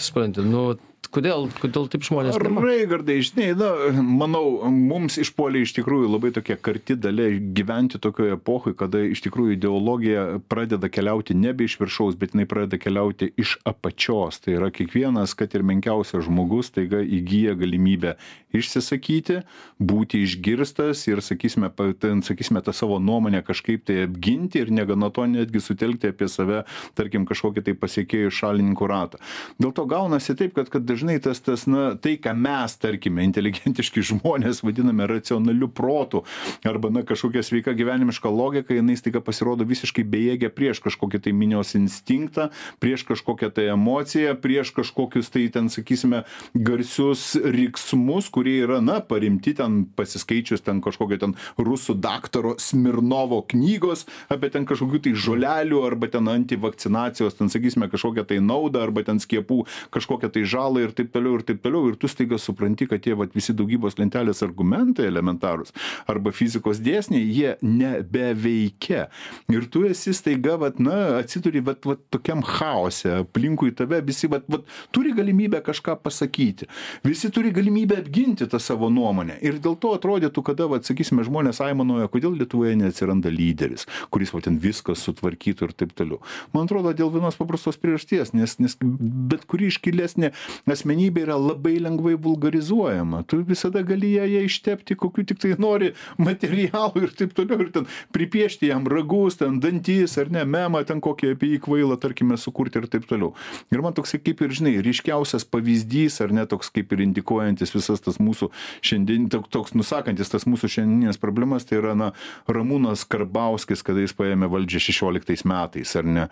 supranti nu kodėl kodėl taip žmonės raigardai žinai na manau mums išpuolė iš tikrųjų labai tokia karti dalia gyventi tokioj epochoj kada iš tikrųjų ideologija pradeda keliauti nebe iš viršaus bet jinai pradeda keliauti iš apačios. Tai yra kiekvienas kad ir menkiausias žmogus staiga įgyja galimybę išsisakyti būti išgirstas ir sakysime ten sakysime tą savo nuomonę kažkaip tai apginti ir negana to netgi sutelkti apie save tarkim kažkokį tai pasekėjų šalininkų ratą. Dėl to gaunasi taip kad kad dažnai tas tas na tai ką mes tarkime inteligentiški žmonės vadiname racionaliu protu arba na kažkokia sveika gyvenimiška logika jinai staiga pasirodo visiškai bejėgė prieš kažkokį tai minios instinktą prieš kažkokią tai emociją prieš kažkokius tai ten sakysime garsius riksmus kurie yra na paremti ten pasiskaičius ten kažkokio ten rusų daktaro smirnovo knygos apie ten kažkokių tai žolelių arba ten antivakcinacijos ten sakysime kažkokią tai naudą arba ten skiepų kažkokią tai žalą ir taip toliau ir taip toliau. Ir tu staiga supranti kad tie vat visi daugybos lentelės argumentai elementarūs arba fizikos dėsniai jie nebeveikia. Ir tu esi staiga vat na atsiduri vat vat tokiam chaose aplinkui tave visi vat vat turi galimybę kažką pasakyti. Visi turi galimybę apginti tą savo nuomonę. Ir dėl to atrodytų kada vat sakysime žmonės aimanuoja kodėl lietuvoje neatsiranda lyderis kuris va ten viską sutvarkytų ir taip toliau. Man atrodo dėl vienos paprastos priežasties nes nes bet kuri iškilesnė asmenybė yra labai lengvai vulgarizuojama. Tu visada gali ją ją ištepti kokiu tiktai nori materialu ir taip toliau ir ten pripiešti jam ragus ten dantis ar ne memą ten kokį apie jį kvailą tarkime sukurti ir taip toliau. Ir man toksai kaip ir žinai ryškiausias pavyzdys ar ne toks kaip ir indikuojantis visas tas mūsų šiandien tok toks nusakantis tas mūsų šiandienines problemas tai yra na ramūnas karbauskis kada jis paėmė valdžią šešioliktais metais ar ne.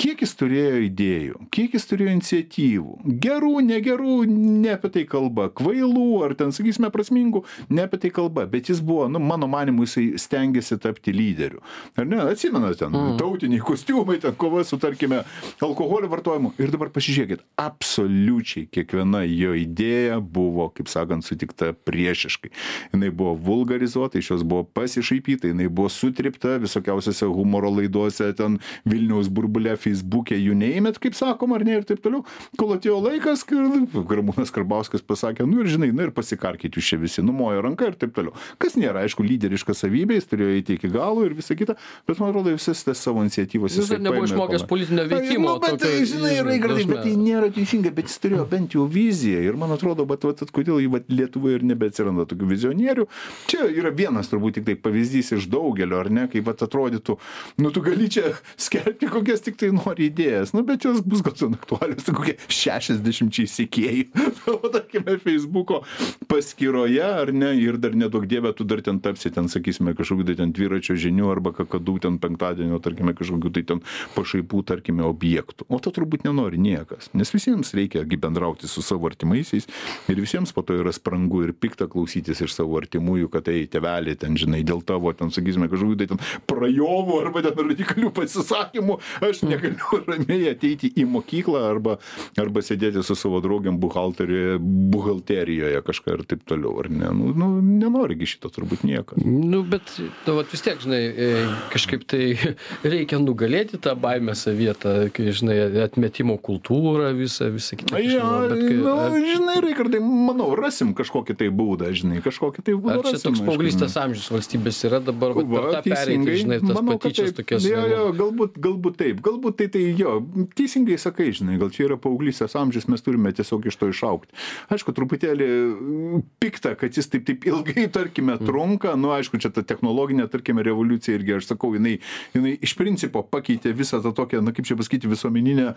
Kiek jis turėjo idėjų kiek jis turėjo iniciatyvų gerų negerų ne apie tai kalba. Kvailų ar ten sakysime prasmingų ne apie tai kalba. Bet jis buvo nu mano manymu jisai stengėsi tapti lyderiu. Ar ne? Atsimenat ten tautiniai kostiumai ten kova su tarkime alkoholio vartojimu. Ir dabar pasižiūrėkit absoliučiai kiekviena jo idėja buvo kaip sakant sutikta priešiškai. Jinai buvo vulgarizuota iš jos buvo pasišaipyta jinai buvo sutrypta visokiausiose humoro laidose ten vilniaus burbule feisbuke you name it kaip sakoma ar ne ir taip toliau. Kol atėjo laikas kai ramūnas karbauskis pasakė nu ir žinai na ir pasikarkit jūs čia visi numojo ranka ir taip toliau. Kas nėra aišku lyderiška savybė jis turėjo eiti iki galo ir visa kita bet man atrodo visas tas savo iniciatyvas jis dar nebuvo išmokęs politinio veikimo nu, bet, tokio, žinai, Raigardai, bet tai nėra teisinga, bet jis turėjo bent jau viziją ir man atrodo, bet, bet, bet kodėl jį vat, Lietuvoje ir nebeatsiranda tokių vizionierių. Čia yra vienas turbūt tik tai pavyzdys iš daugelio, ar ne, kaip vat, atrodytų, nu tu gali čia skelbti kokias tik tai nori idėjas, nu bet jos bus gal ten aktualios, tai kokie 60 sekėjai, o tarkime, Facebook'o paskyroje, ar ne, ir dar nedaug dievė, tu dar ten tapsi, ten sakysime, kažkokiu tai ten dviračio žinių arba kakadų ten penktadienio, tarkime, kažkokiu tai ten pašaipų, tarkime, objektų. O to turbūt nenori niekas, nes visiems reikia bendrauti su savo artimaisiais ir visiems po to yra sprangu ir pikta klausytis iš savo artimųjų, kad tai tėveliai ten, žinai, dėl tavo ten, sakysime, kažkokiu tai ten prajovų arba ten radikalių pasisakymų, aš negaliu ramiai ateiti į mokyklą arba, arba sėdėti su savo draugiam buhalterijoje, buhalterijoje kažką ir taip toliau, ar ne? Nu, nu nenorigi šito turbūt niekas. Nu, bet, nu, vat vis tiek, žinai, e, kažkaip tai reikia nugalėti tą baimę savietą, kai, žinai, atmetimo kultūrą, visą, kitą. Jo, nežinau, bet kai- nu, žinai, Raigardai, manau, rasim kažkokį tai būdą, žinai, kažkokį tai būdą. Ar čia toks paauglystės amžius valstybės yra dabar, vat, per tą pereiti, žinai, tas patyčias tokias. Jo, nu, jo, galbūt, galbūt taip, galbūt tai, tai jo, teisingai sakai, žinai, gal čia yra paauglystės amžius, mes turime tiesiog iš to išaukti. Aišku, truputėlį mm, pikta, kad jis taip, taip ilgai, tarkime, trunka, nu, aišku, čia ta technologinė, tarkime, revoliucija irgi, aš sakau, jinai, jinai iš principo pakeitė visą tą tokią, na, kaip čia pasakyti, visuomeninę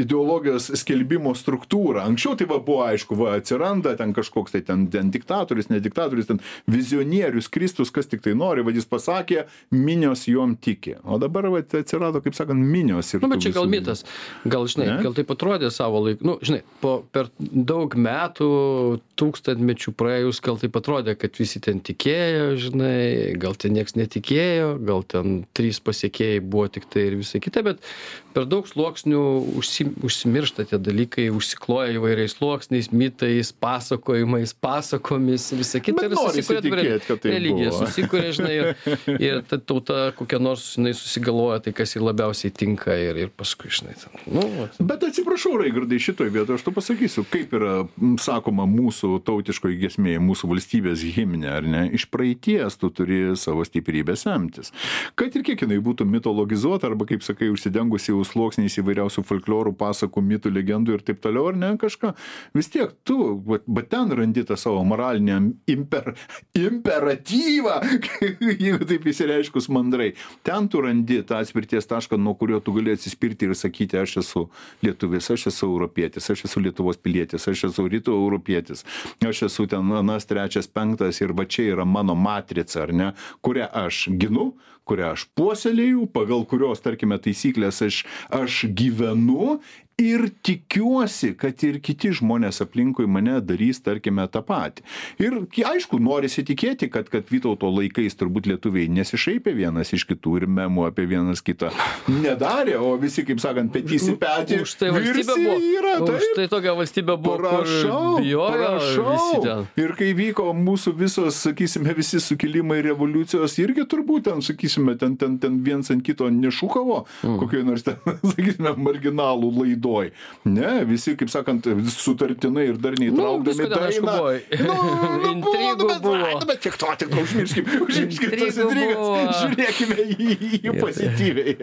ideologijos skelbimo struktūrą. Anksčiau tai va buvo aišku, va atsiranda ten kažkoks tai ten, ten diktatorius, ne diktatorius, ten vizionierius, Kristus, kas tik tai nori, va jis pasakė, minios juom tiki. O dabar va atsirado, kaip sakant, minios. Ir Nu, bet čia gal mitas. Gal, žinai, Ne? gal taip atrodė savo laiku. Nu, žinai, po per daug metų tūkstantmečių praėjus gal taip atrodė kad visi ten tikėjo žinai gal ten nieks netikėjo gal ten trys pasekėjai buvo tiktai ir visa kita bet per daug sluoksnių užsi užsimiršta tie dalykai užsikloja įvairiais sluoksniais mitais pasakojimais pasakomis visa kita ir susikuria dabar religija susikuria žinai ir ir ta tauta kokia nors jinai susigalvoja tai kas jai labiausiai tinka ir ir paskui žinai ten nu vat. Bet atsiprašau, Raigardai, šitoj vietoje aš tu pasakysiu, kaip yra sakoma mūsų tautiškoji gesmė, mūsų valstybės himne, ar ne? Iš praeities tu turi savo stiprybę semtis. Kad ir kiek jinai būtų mitologizuota, arba, kaip sakai, užsidengusi jau sluoksniais įvairiausių folklorų, pasakų, mitų, legendų ir taip toliau, ar ne kažką, vis tiek tu, bet, bet ten randi tą savo moralinę imper, imperatyvą, jeigu taip įsireiškus mandrai. Ten tu randi tą atspirties tašką, nuo kurio tu gali atsispirti ir sakyti, aš esu lietuvis, aš esu europietis, aš esu Lietuvos pilietis, aš esu rytų europietis, aš esu ten anas, trečias, penktas ir va čia yra mano matrica, ar ne, kurią aš ginu, kurią aš puoselėjau, pagal kurios, tarkime, taisyklės aš, aš gyvenu ir tikiuosi, kad ir kiti žmonės aplinkui mane darys, tarkime, tą patį. Ir aišku, norisi tikėti, kad, kad Vytauto laikais turbūt lietuviai nesišaipė vienas iš kitų ir memų apie vienas kitą nedarė, o visi, kaip sakant, petys į petį. už tai valstybė buvo Yra, už taip. tai tokia valstybė buvo Prašau, bijojo prašau. Ir kai vyko mūsų visos, sakysime, visi sukilimai, revoliucijos, irgi turbūt ten, sakysime, ten, ten, ten viens ant kito nešūkavo, mm. kokioje nors ten, sakysime, marginalų laidoj. Ne, visi, kaip sakant, sutartinai ir dar neįtraukdami ten, aišku, buvo. Nu, Intrigų bet, buvo. ai, bet tiek to, tik to, užmirškim, užmirškim tas intrigas, buvo. žiūrėkime į, į pozityviai.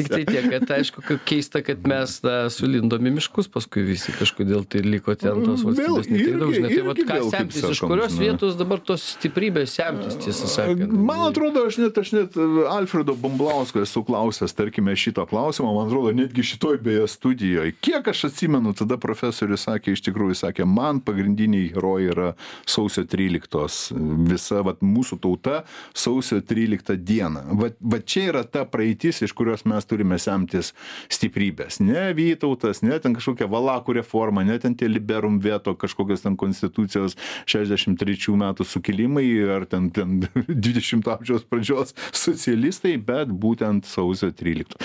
Tik tai tiek, kad aišku, kaip keista, kad mes na, sulindom į miškus, paskui visi kažkodėl tai liko ten tos Vėl valstybės ne daug. irgi- Žinai, tai vat, ką vėl, kaip semtis, iš kurios žinai. vietos dabar tos stiprybės semtis, tiesą sakant. Man atrodo, aš net, aš net Alfredo Bumblausko esu klausęs, tarkime, šito klausimo, man atrodo, netgi šitoj beje studijoje. Kiek aš atsimenu, tada profesorius sakė, iš tikrųjų sakė, man pagrindiniai herojai yra sausio 13. Visa vat, mūsų tauta sausio 13 dieną. Vat, vat čia yra ta praeitis, iš kurios mes turime semtis stiprybės. Ne Vytautas, ne ten kažkokia valakų reforma, ne ten tie liberum veto, kažkokios ten konstitucijos 63 metų sukilimai ar ten, ten 20 amžiaus pradžios socialistai, bet būtent sausio 13.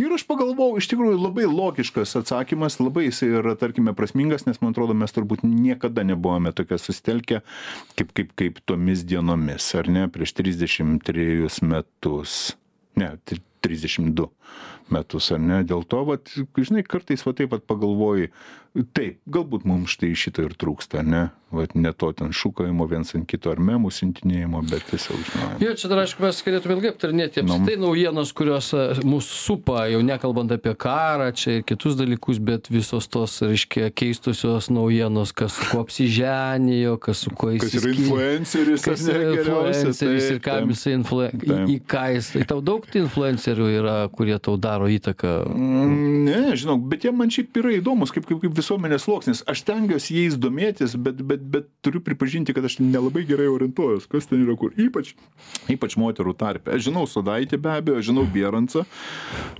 Ir aš pagalvojau, iš tikrųjų labai logiškas atsakymas, labai jisai yra, tarkime, prasmingas, nes man atrodo, mes turbūt niekada nebuvome tokie susitelkę kaip, kaip, kaip tomis dienomis, ar ne, prieš 33 metus. Ne, tri- 32 metus, ar ne? Dėl to, vat, žinai, kartais va taip pat pagalvoji, taip, galbūt mums štai šito ir trūksta, ne? Vat, ne to ten šūkavimo viens ant kito ar memų sintinėjimo, bet tiesiog žinojimo. Jo, čia dar aišku, mes galėtume ilgai aptarinėti Nu. apskritai naujienas, kurios e, mūsų supa, jau nekalbant apie karą, čia ir kitus dalykus, bet visos tos, reiškia, keistusios naujienos, kas su kuo apsiženijo, kas su kuo Kas yra influenceris, Kas yra influenceris ir kam jisai influ... į, Taip. į ką jis. Tai tau daug tų influencerių yra, kurie tau daro įtaką. Mm, Ne, žinau, bet jie man šiaip yra įdomus, kaip, kaip, kaip visuomenės sluoksnis. Aš tengiuosi jais domėtis, bet, bet, bet turiu pripažinti, kad aš nelabai gerai orientuojuos, kas ten yra kur. Ypač, ypač moterų tarpe. Aš žinau Sodaitį be abejo, žinau Bierancą,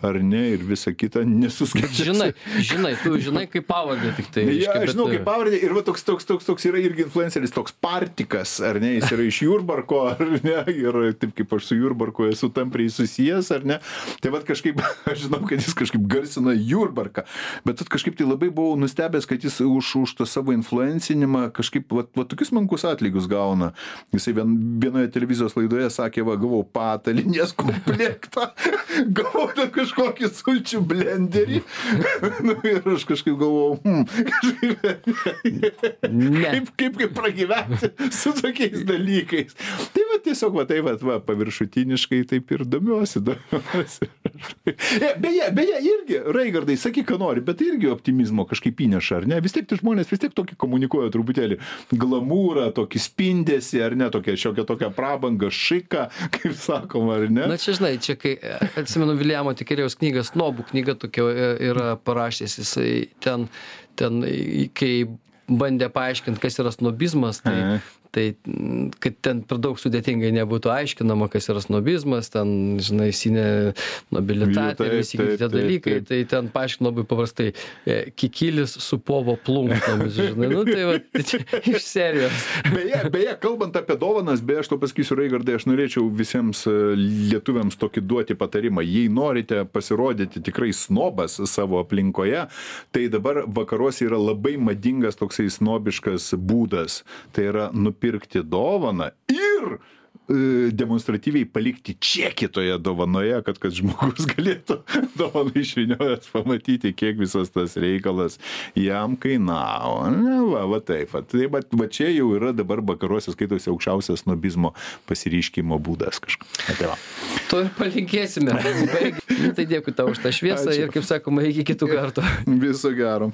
ar ne, ir visą kitą nesuskaičiuoju. Žinai, žinai, tu žinai kaip pavardė tik tai. Ja, aš bet, žinau, e, kaip pavardė ir va, toks, toks, toks, toks yra irgi influenceris, toks partikas, ar ne, jis yra iš Jurbarko, ar ne, ir taip kaip aš su Jurbarku esu tampriai susijęs, ar ne, tai va kažkaip, aš žinau, kad jis kažkaip garsina Jurbarką, bet vat kažkaip tai labai buvau nustebęs, kad jis už, už tą savo influencinimą kažkaip, va, va tokius mankus atlygius gauna. Jisai vien, vienoje televizijos laidoje sakė, va, gavau patalinės komplektą, gavau kažkokį sulčių blenderį, nu, ir aš kažkaip galvojau, hmm, kažkaip, kaip, kaip, kaip pragyventi su tokiais dalykais. Tai va tiesiog, va, tai va, va paviršutiniškai taip ir domiuosi. domiuosi. E, beje, beje, irgi, Raigardai, sakyk, ką nori, bet irgi optimizmo kažkaip įneša, ar ne? Vis tiek tie žmonės vis tiek tokį komunikuoja truputėlį glamūrą, tokį spindesį, ar ne, tokią šiokią tokią prabangą, šiką, kaip sakoma, ar ne? Na čia žinai, čia kai e, atsimenu Viljamo Tikerėjos knygą, Snobų knyga tokia e, yra parašęs, jisai ten, ten, kai bandė paaiškinti, kas yra snobizmas, tai. Tai kad ten per daug sudėtingai nebūtų aiškinama kas yra snobizmas ten žinai sine nobilitate ir visi kiti tie dalykai tai ten paaiškino labai paprastai e, kikilis su povo plunksnomis žinai nu tai va tai iš serijos. Beje beje kalbant apie dovanas beje aš tau pasakysiu raigardai aš norėčiau visiems e, lietuviams tokį duoti patarimą. Jei norite pasirodyti tikrai snobas savo aplinkoje tai dabar vakaruose yra labai madingas toksai snobiškas būdas. Tai yra nupirkti dovaną ir e, demonstratyviai palikti čekį toje dovanoje, kad, kad žmogus galėtų dovaną išviniojęs pamatyti, kiek visas tas reikalas jam kainavo. Ne, va, va taip. Va, tai va, va čia jau yra dabar vakaruose skaitosi aukščiausias snobizmo pasiryškimo būdas kažkas. Tai to ir palinkėsime Baig- nu, tai dėkui tau už tą šviesą Ačiū. ir kaip sakoma iki kitų kartų Viso gero.